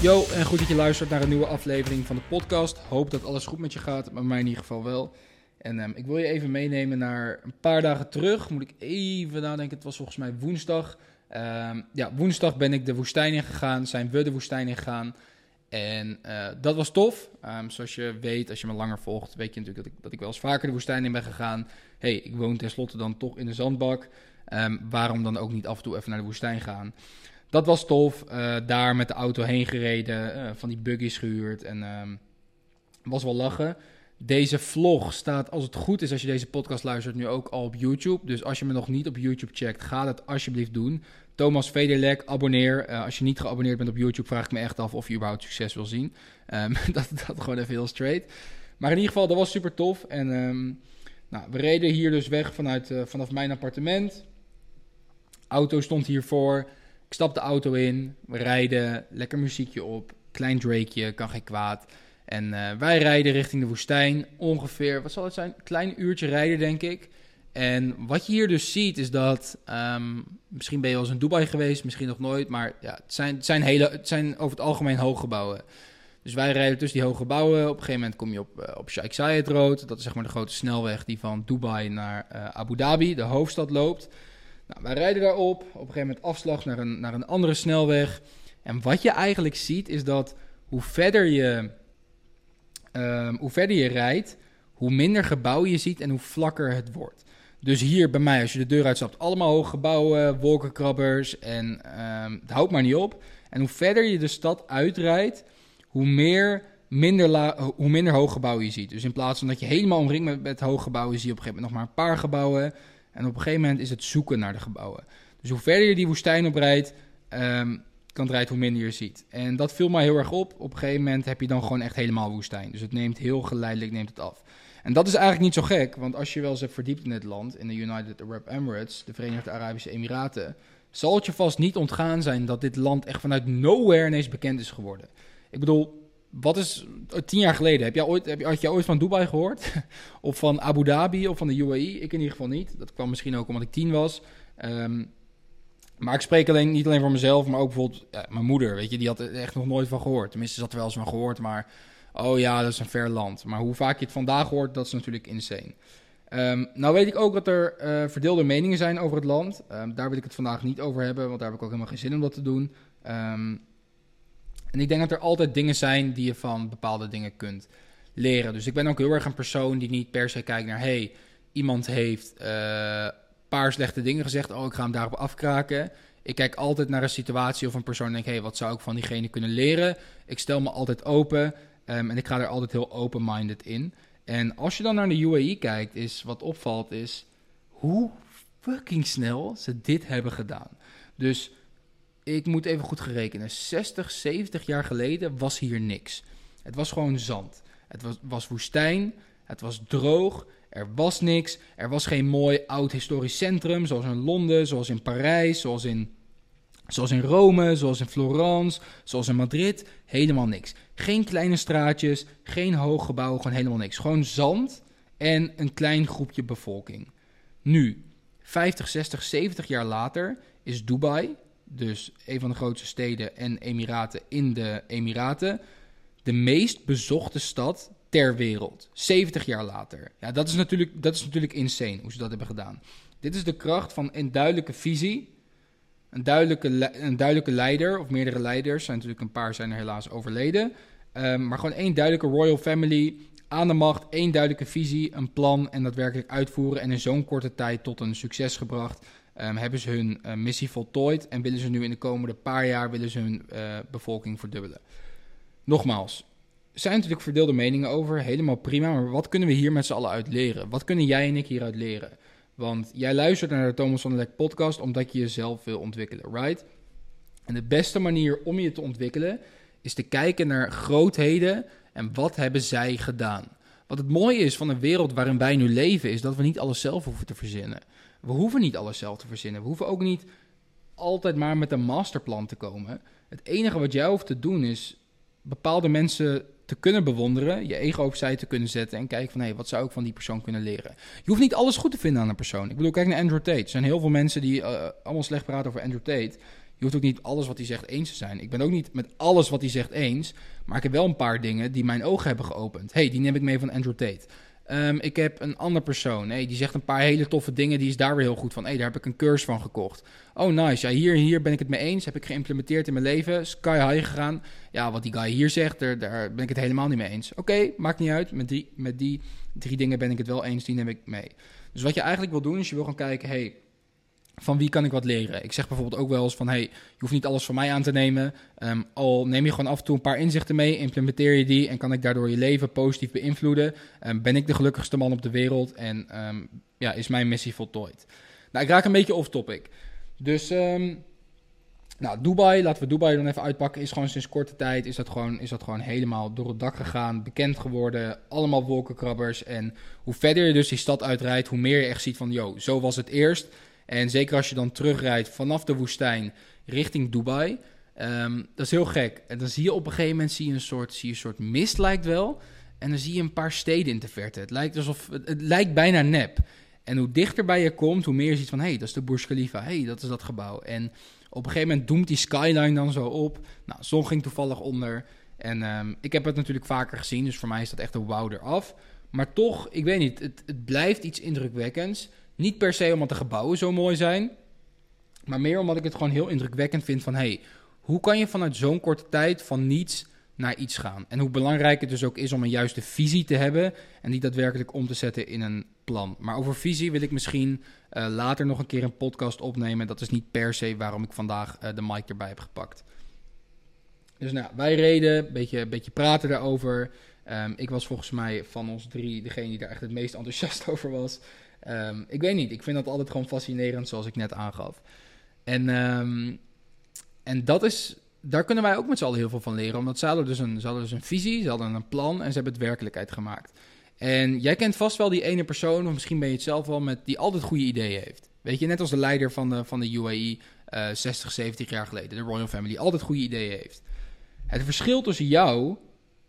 Yo, en goed dat je luistert naar een nieuwe aflevering van de podcast. Hoop dat alles goed met je gaat, maar mij in ieder geval wel. En ehm, ik wil je even meenemen naar een paar dagen terug. Moet ik even nadenken, het was volgens mij woensdag. Ehm, ja, woensdag ben ik de woestijn in gegaan, zijn we de woestijn in gegaan. En eh, dat was tof. Ehm, zoals je weet, als je me langer volgt, weet je natuurlijk dat ik, dat ik wel eens vaker de woestijn in ben gegaan. hey, ik woon tenslotte dan toch in de zandbak. Waarom dan ook niet af en toe even naar de woestijn gaan? dat was tof. Uh, daar met de auto heen gereden, uh, van die buggies gehuurd en um, was wel lachen. Deze vlog staat, als het goed is, als je deze podcast luistert, nu ook al op YouTube. Dus als je me nog niet op YouTube checkt, ga dat alsjeblieft doen. Thomas Vederlek, abonneer. Uh, als je niet geabonneerd bent op YouTube, vraag ik me echt af of je überhaupt succes wil zien. Um, dat, dat gewoon even heel straight. Maar in ieder geval, dat was super tof. En nou, we reden hier dus weg vanuit, vanaf mijn appartement. Auto stond hiervoor. Ik stap de auto in, we rijden, lekker muziekje op, klein Drakeje, kan geen kwaad. En uh, wij rijden richting de woestijn, ongeveer, wat zal het zijn, klein uurtje rijden denk ik. En wat je hier dus ziet is dat, um, misschien ben je al eens in Dubai geweest, misschien nog nooit, maar ja, het, zijn, zijn hele, het zijn over het algemeen hooggebouwen. Dus wij rijden tussen die hoge gebouwen. Op een gegeven moment kom je op, uh, op Sheikh Zayed Road. Dat is zeg maar de grote snelweg die van Dubai naar uh, Abu Dhabi, de hoofdstad, loopt. Nou, wij rijden daarop, op een gegeven moment afslag naar een, naar een andere snelweg. En wat je eigenlijk ziet is dat hoe verder je, um, hoe verder je rijdt, hoe minder gebouwen je ziet en hoe vlakker het wordt. Dus hier bij mij, als je de deur uitstapt, allemaal hoge gebouwen, wolkenkrabbers en um, het houdt maar niet op. En hoe verder je de stad uitrijdt, hoe meer minder, la, hoe minder je ziet. Dus in plaats van dat je helemaal omringt met, met hoge gebouwen, zie je op een gegeven moment nog maar een paar gebouwen. En op een gegeven moment is het zoeken naar de gebouwen. Dus hoe verder je die woestijn oprijdt, um, kan rijden hoe minder je ziet. En dat viel mij heel erg op. Op een gegeven moment heb je dan gewoon echt helemaal woestijn. Dus het neemt heel geleidelijk neemt het af. En dat is eigenlijk niet zo gek, want als je wel eens hebt verdiept in het land, in de United Arab Emirates, de Verenigde Arabische Emiraten, zal het je vast niet ontgaan zijn dat dit land echt vanuit nowhere ineens bekend is geworden. Ik bedoel, wat is tien jaar geleden? Heb jij ooit, heb had je ooit van Dubai gehoord? of van Abu Dhabi of van de UAE? Ik in ieder geval niet. Dat kwam misschien ook omdat ik tien was. Um, maar ik spreek alleen, niet alleen voor mezelf, maar ook bijvoorbeeld mijn moeder. Weet je, die had er echt nog nooit van gehoord. Tenminste, ze had er wel eens van gehoord, maar oh ja, dat is een ver land. Maar hoe vaak je het vandaag hoort, dat is natuurlijk insane. Um, nou weet ik ook dat er uh, verdeelde meningen zijn over het land. Um, daar wil ik het vandaag niet over hebben, want daar heb ik ook helemaal geen zin om dat te doen. En ik denk dat er altijd dingen zijn die je van bepaalde dingen kunt leren. Dus ik ben ook heel erg een persoon die niet per se kijkt naar... hey, iemand heeft een uh, paar slechte dingen gezegd... oh, ik ga hem daarop afkraken. Ik kijk altijd naar een situatie of een persoon en denk... hey, wat zou ik van diegene kunnen leren? Ik stel me altijd open um, en ik ga er altijd heel open-minded in. En als je dan naar de UAE kijkt, is wat opvalt is... hoe fucking snel ze dit hebben gedaan. Dus ik moet even goed gerekenen. 60, 70 jaar geleden was hier niks. Het was gewoon zand. Het was, was woestijn. Het was droog. Er was niks. Er was geen mooi oud historisch centrum. Zoals in Londen, zoals in Parijs, zoals in, zoals in Rome, zoals in Florence, zoals in Madrid. Helemaal niks. Geen kleine straatjes, geen hooggebouwen, gewoon helemaal niks. Gewoon zand en een klein groepje bevolking. Nu, 50, 60, 70 jaar later is Dubai dus een van de grootste steden en Emiraten in de Emiraten, de meest bezochte stad ter wereld. 70 jaar later. Ja, dat is natuurlijk, dat is natuurlijk insane hoe ze dat hebben gedaan. Dit is de kracht van een duidelijke visie. Een duidelijke, een duidelijke leider, of meerdere leiders. Zijn natuurlijk een paar zijn er helaas overleden. Um, maar gewoon één duidelijke royal family aan de macht. één duidelijke visie, een plan en daadwerkelijk uitvoeren. En in zo'n korte tijd tot een succes gebracht. Um, hebben ze hun uh, missie voltooid en willen ze nu in de komende paar jaar willen ze hun uh, bevolking verdubbelen. Nogmaals, er zijn natuurlijk verdeelde meningen over, helemaal prima, maar wat kunnen we hier met z'n allen uit leren? Wat kunnen jij en ik hieruit leren? Want jij luistert naar de Thomas van der Lek podcast omdat je jezelf wil ontwikkelen, right? En de beste manier om je te ontwikkelen is te kijken naar grootheden en wat hebben zij gedaan. Wat het mooie is van een wereld waarin wij nu leven, is dat we niet alles zelf hoeven te verzinnen. We hoeven niet alles zelf te verzinnen. We hoeven ook niet altijd maar met een masterplan te komen. Het enige wat jij hoeft te doen is bepaalde mensen te kunnen bewonderen, je ego opzij te kunnen zetten en kijken van hé, wat zou ik van die persoon kunnen leren? Je hoeft niet alles goed te vinden aan een persoon. Ik bedoel, kijk naar Andrew Tate. Er zijn heel veel mensen die uh, allemaal slecht praten over Andrew Tate. Je hoeft ook niet alles wat hij zegt eens te zijn. Ik ben ook niet met alles wat hij zegt eens, maar ik heb wel een paar dingen die mijn ogen hebben geopend. hey, die neem ik mee van Andrew Tate. Um, ik heb een ander persoon. Die zegt een paar hele toffe dingen. Die is daar weer heel goed van. Hey, daar heb ik een cursus van gekocht. Oh, nice. Ja, hier, hier ben ik het mee eens. Heb ik geïmplementeerd in mijn leven. Sky high gegaan. Ja, wat die guy hier zegt, daar, daar ben ik het helemaal niet mee eens. Oké, maakt niet uit. Met die, met die drie dingen ben ik het wel eens. Die neem ik mee. Dus wat je eigenlijk wil doen, is je wil gaan kijken... Hey, van wie kan ik wat leren? Ik zeg bijvoorbeeld ook wel eens van, hey, je hoeft niet alles van mij aan te nemen. Um, al neem je gewoon af en toe een paar inzichten mee, implementeer je die en kan ik daardoor je leven positief beïnvloeden. Um, ben ik de gelukkigste man op de wereld en um, ja, is mijn missie voltooid. Nou, ik raak een beetje off topic. Dus, nou, Dubai, laten we Dubai dan even uitpakken, is gewoon sinds korte tijd, is dat gewoon, is dat gewoon helemaal door het dak gegaan, bekend geworden, allemaal wolkenkrabbers. En hoe verder je dus die stad uitrijdt, hoe meer je echt ziet van, yo, zo was het eerst. En zeker als je dan terugrijdt vanaf de woestijn richting Dubai. Um, dat is heel gek. En dan zie je op een gegeven moment zie je een soort, zie je een soort mist, lijkt wel. En dan zie je een paar steden in de verte. Het lijkt, alsof, het, lijkt bijna nep. En hoe dichter bij je komt, hoe meer je ziet van... hé, hey, dat is de Burj Khalifa. hé, hey, dat is dat gebouw. En op een gegeven moment doemt die skyline dan zo op. Nou, zon ging toevallig onder. En um, ik heb het natuurlijk vaker gezien, dus voor mij is dat echt een wow eraf. Maar toch, ik weet niet, het, het blijft iets indrukwekkends. Niet per se omdat de gebouwen zo mooi zijn, maar meer omdat ik het gewoon heel indrukwekkend vind van hey, hoe kan je vanuit zo'n korte tijd van niets naar iets gaan? En hoe belangrijk het dus ook is om een juiste visie te hebben en die daadwerkelijk om te zetten in een plan. Maar over visie wil ik misschien uh, later nog een keer een podcast opnemen. Dat is niet per se waarom ik vandaag uh, de mic erbij heb gepakt. Dus nou, wij reden, een beetje, beetje praten daarover. Um, ik was volgens mij van ons drie degene die daar echt het meest enthousiast over was. Um, ik weet niet, ik vind dat altijd gewoon fascinerend, zoals ik net aangaf. En, um, en dat is, daar kunnen wij ook met z'n allen heel veel van leren. Omdat ze hadden, dus een, ze hadden dus een visie, ze hadden een plan en ze hebben het werkelijkheid gemaakt. En jij kent vast wel die ene persoon, of misschien ben je het zelf wel, met, die altijd goede ideeën heeft. Weet je, net als de leider van de, van de UAE uh, 60, 70 jaar geleden, de Royal Family, altijd goede ideeën heeft. Het verschil tussen jou,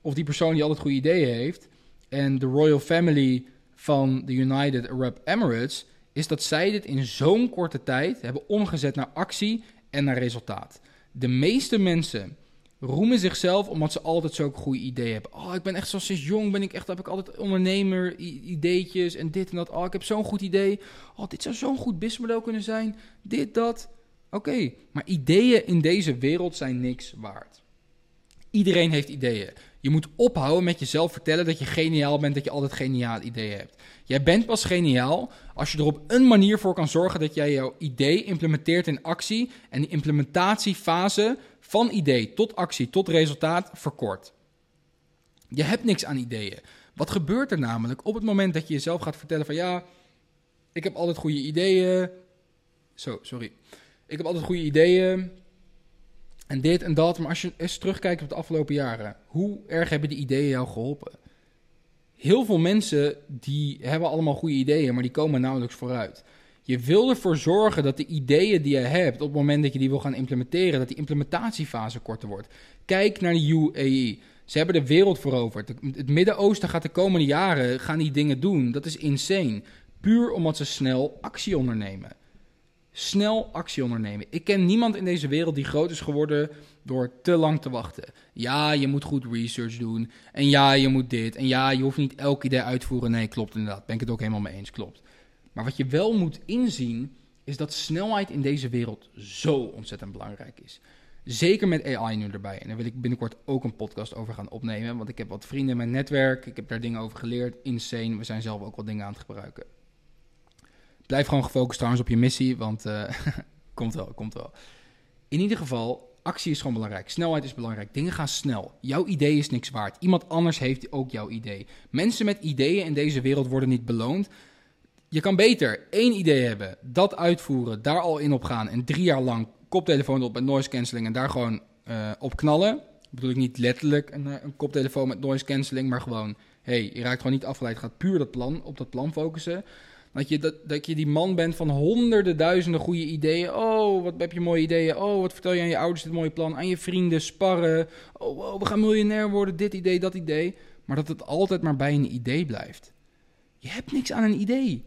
of die persoon die altijd goede ideeën heeft, en de Royal Family van de United Arab Emirates is dat zij dit in zo'n korte tijd hebben omgezet naar actie en naar resultaat. De meeste mensen roemen zichzelf omdat ze altijd zo'n goede ideeën hebben. Oh, ik ben echt zoals sinds jong ben ik echt heb ik altijd ondernemer ideetjes en dit en dat. Oh, ik heb zo'n goed idee. Oh, dit zou zo'n goed businessmodel kunnen zijn. Dit dat. Oké, maar ideeën in deze wereld zijn niks waard. Iedereen heeft ideeën. Je moet ophouden met jezelf vertellen dat je geniaal bent, dat je altijd geniaal ideeën hebt. Jij bent pas geniaal als je er op een manier voor kan zorgen dat jij jouw idee implementeert in actie en die implementatiefase van idee tot actie tot resultaat verkort. Je hebt niks aan ideeën. Wat gebeurt er namelijk op het moment dat je jezelf gaat vertellen van ja, ik heb altijd goede ideeën. Zo, sorry. Ik heb altijd goede ideeën. En dit en dat. Maar als je eens terugkijkt op de afgelopen jaren, hoe erg hebben die ideeën jou geholpen? Heel veel mensen die hebben allemaal goede ideeën, maar die komen nauwelijks vooruit. Je wil ervoor zorgen dat de ideeën die je hebt, op het moment dat je die wil gaan implementeren, dat die implementatiefase korter wordt. Kijk naar de UAE. Ze hebben de wereld veroverd. Het Midden-Oosten gaat de komende jaren gaan die dingen doen. Dat is insane. Puur omdat ze snel actie ondernemen snel actie ondernemen. Ik ken niemand in deze wereld die groot is geworden door te lang te wachten. Ja, je moet goed research doen. En ja, je moet dit. En ja, je hoeft niet elk idee uit te voeren. Nee, klopt inderdaad. Ben ik het ook helemaal mee eens. Klopt. Maar wat je wel moet inzien, is dat snelheid in deze wereld zo ontzettend belangrijk is. Zeker met AI nu erbij. En daar wil ik binnenkort ook een podcast over gaan opnemen. Want ik heb wat vrienden in mijn netwerk. Ik heb daar dingen over geleerd. Insane. We zijn zelf ook wat dingen aan het gebruiken. Blijf gewoon gefocust trouwens op je missie, want uh, komt wel, komt wel. In ieder geval, actie is gewoon belangrijk. Snelheid is belangrijk. Dingen gaan snel. Jouw idee is niks waard. Iemand anders heeft ook jouw idee. Mensen met ideeën in deze wereld worden niet beloond. Je kan beter één idee hebben, dat uitvoeren, daar al in op gaan en drie jaar lang koptelefoon op met noise cancelling en daar gewoon uh, op knallen. bedoel ik niet letterlijk een, eh, een koptelefoon met noise cancelling, maar gewoon, hey, je raakt gewoon niet afgeleid, gaat puur dat plan, op dat plan focussen Dat je, dat, dat je die man bent van honderden, duizenden goede ideeën. Oh, wat heb je mooie ideeën. Oh, wat vertel je aan je ouders dit mooie plan. Aan je vrienden, sparren. Oh, we gaan miljonair worden. Dit idee, dat idee. Maar dat het altijd maar bij een idee blijft. Je hebt niks aan een idee.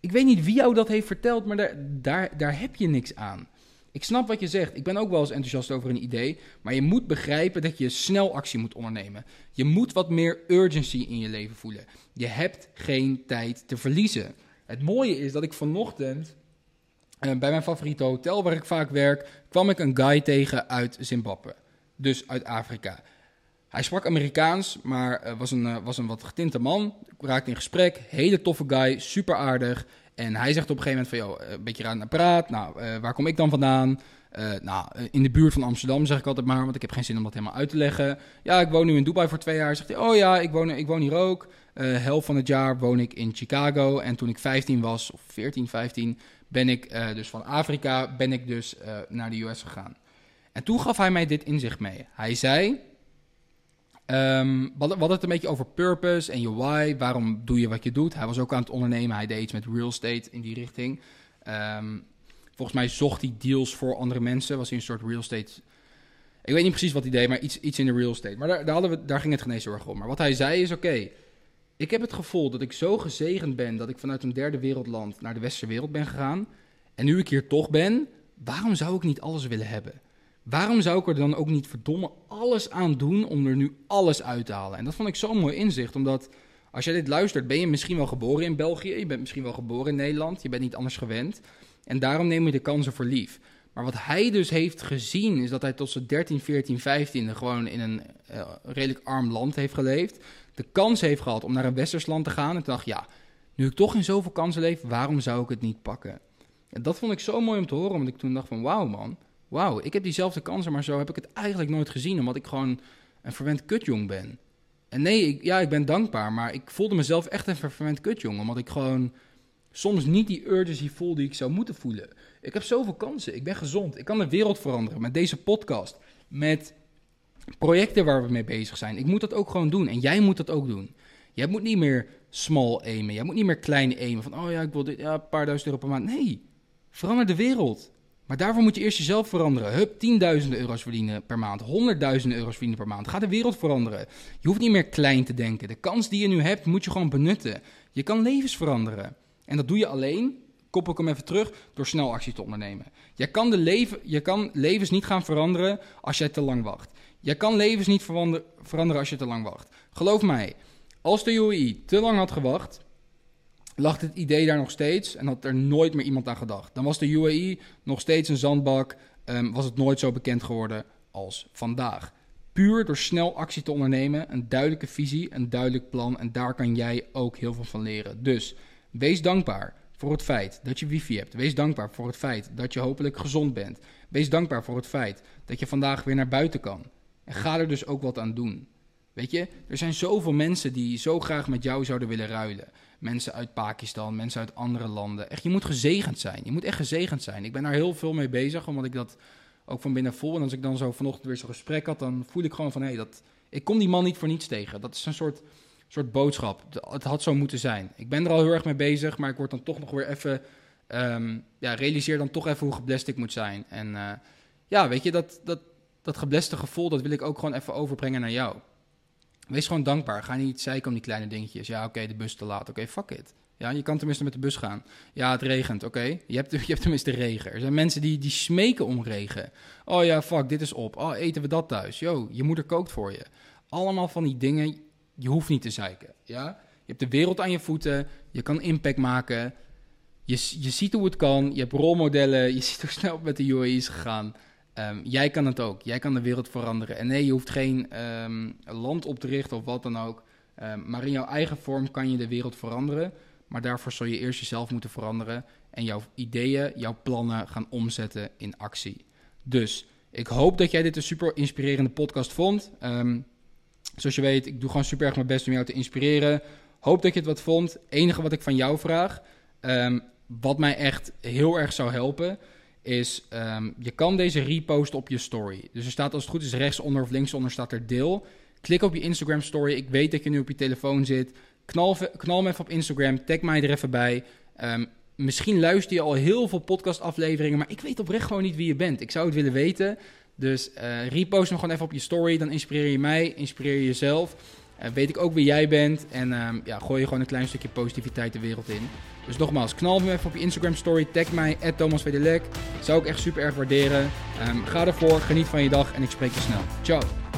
Ik weet niet wie jou dat heeft verteld, maar daar, daar, daar heb je niks aan. Ik snap wat je zegt. Ik ben ook wel eens enthousiast over een idee. Maar je moet begrijpen dat je snel actie moet ondernemen. Je moet wat meer urgency in je leven voelen. Je hebt geen tijd te verliezen. Het mooie is dat ik vanochtend uh, bij mijn favoriete hotel waar ik vaak werk, kwam ik een guy tegen uit Zimbabwe. Dus uit Afrika. Hij sprak Amerikaans, maar uh, was, een, uh, was een wat getinte man. Ik raakte in gesprek. Hele toffe guy, super aardig. En hij zegt op een gegeven moment van, joh, een beetje raar naar praat. Nou, waar kom ik dan vandaan? Nou, in de buurt van Amsterdam zeg ik altijd maar, want ik heb geen zin om dat helemaal uit te leggen. Ja, ik woon nu in Dubai voor twee jaar. Zegt hij, oh ja, ik woon, ik woon hier ook. Uh, helft van het jaar woon ik in Chicago. En toen ik 15 was, of 14, 15, ben ik uh, dus van Afrika, ben ik dus naar de US gegaan. En toen gaf hij mij dit inzicht mee. Hij zei, Um, we hadden het een beetje over purpose en je why. Waarom doe je wat je doet? Hij was ook aan het ondernemen. Hij deed iets met real estate in die richting. Um, volgens mij zocht hij deals voor andere mensen. Was hij een soort real estate... Ik weet niet precies wat hij deed, maar iets, iets in de real estate. Maar daar, daar, hadden we, daar ging het geen om. Maar wat hij zei is, oké... ik heb het gevoel dat ik zo gezegend ben... dat ik vanuit een derde wereldland naar de westerse wereld ben gegaan. En nu ik hier toch ben... waarom zou ik niet alles willen hebben? Waarom zou ik er dan ook niet verdomme alles aan doen om er nu alles uit te halen? En dat vond ik zo'n mooi inzicht, omdat als jij dit luistert, ben je misschien wel geboren in België, je bent misschien wel geboren in Nederland, je bent niet anders gewend. En daarom neem je de kansen voor lief. Maar wat hij dus heeft gezien, is dat hij tot zijn 13, 14, 15 gewoon in een uh, redelijk arm land heeft geleefd. De kans heeft gehad om naar een westers land te gaan. En dacht, ja, nu ik toch in zoveel kansen leef, waarom zou ik het niet pakken? En dat vond ik zo mooi om te horen, want ik toen dacht van, wauw man, wauw, ik heb diezelfde kansen, maar zo heb ik het eigenlijk nooit gezien, omdat ik gewoon een verwend kutjong ben. En nee, ik, ja, ik ben dankbaar, maar ik voelde mezelf echt een verwend kutjong, omdat ik gewoon soms niet die urgency voel die ik zou moeten voelen. Ik heb zoveel kansen, ik ben gezond, ik kan de wereld veranderen met deze podcast, met projecten waar we mee bezig zijn. Ik moet dat ook gewoon doen en jij moet dat ook doen. Jij moet niet meer small aimen, jij moet niet meer klein aimen van, oh ja, ik wil dit, ja, een paar duizend euro per maand. Nee, verander de wereld. Maar daarvoor moet je eerst jezelf veranderen. Hup, tienduizenden euro's verdienen per maand, honderdduizenden euro's verdienen per maand. Ga de wereld veranderen. Je hoeft niet meer klein te denken. De kans die je nu hebt, moet je gewoon benutten. Je kan levens veranderen. En dat doe je alleen, koppel ik hem even terug, door snel actie te ondernemen. Je kan, de leven, je kan levens niet gaan veranderen als jij te lang wacht. Je kan levens niet veranderen als je te lang wacht. Geloof mij, als de UAE te lang had gewacht, lag het idee daar nog steeds en had er nooit meer iemand aan gedacht. Dan was de UAE nog steeds een zandbak, um, was het nooit zo bekend geworden als vandaag. Puur door snel actie te ondernemen, een duidelijke visie, een duidelijk plan en daar kan jij ook heel veel van leren. Dus wees dankbaar voor het feit dat je wifi hebt. Wees dankbaar voor het feit dat je hopelijk gezond bent. Wees dankbaar voor het feit dat je vandaag weer naar buiten kan. En ga er dus ook wat aan doen. Weet je, er zijn zoveel mensen die zo graag met jou zouden willen ruilen mensen uit Pakistan, mensen uit andere landen. Echt, je moet gezegend zijn. Je moet echt gezegend zijn. Ik ben daar heel veel mee bezig, omdat ik dat ook van binnen voel. En als ik dan zo vanochtend weer zo'n gesprek had, dan voel ik gewoon van... hé, dat, ik kom die man niet voor niets tegen. Dat is een soort, soort boodschap. Het had zo moeten zijn. Ik ben er al heel erg mee bezig, maar ik word dan toch nog weer even... Um, ja, realiseer dan toch even hoe geblest ik moet zijn. En uh, ja, weet je, dat, dat, dat gebleste gevoel, dat wil ik ook gewoon even overbrengen naar jou. Wees gewoon dankbaar. Ga niet zeiken om die kleine dingetjes. Ja, oké, de bus te laat. Oké, fuck it. Ja, je kan tenminste met de bus gaan. Ja, het regent. Oké, je, hebt, je hebt tenminste regen. Er zijn mensen die, die smeken om regen. Oh ja, fuck, dit is op. Oh, eten we dat thuis? Yo, je moeder kookt voor je. Allemaal van die dingen. Je hoeft niet te zeiken. Ja? Je hebt de wereld aan je voeten. Je kan impact maken. Je, je ziet hoe het kan. Je hebt rolmodellen. Je ziet hoe snel met de UAE is gegaan. Um, jij kan het ook. Jij kan de wereld veranderen. En nee, je hoeft geen um, land op te richten of wat dan ook. Um, maar in jouw eigen vorm kan je de wereld veranderen. Maar daarvoor zul je eerst jezelf moeten veranderen. En jouw ideeën, jouw plannen gaan omzetten in actie. Dus ik hoop dat jij dit een super inspirerende podcast vond. zoals je weet, ik doe gewoon super erg mijn best om jou te inspireren. Hoop dat je het wat vond. enige wat ik van jou vraag, wat mij echt heel erg zou helpen is um, je kan deze reposten op je story. Dus er staat als het goed is rechtsonder of linksonder staat er deel. Klik op je Instagram story. Ik weet dat je nu op je telefoon zit. Knal, knal me even op Instagram. Tag mij er even bij. Ehm, misschien luister je al heel veel podcastafleveringen, maar ik weet oprecht gewoon niet wie je bent. Ik zou het willen weten. Dus uh, repost hem gewoon even op je story. Dan inspireer je mij, inspireer je jezelf. Uh, weet ik ook wie jij bent. En um, ja, gooi je gewoon een klein stukje positiviteit de wereld in. Dus nogmaals, knal me even op je Instagram story. Tag mij, Thomas Zou ik echt super erg waarderen. Um, ga ervoor, geniet van je dag en ik spreek je snel. Ciao.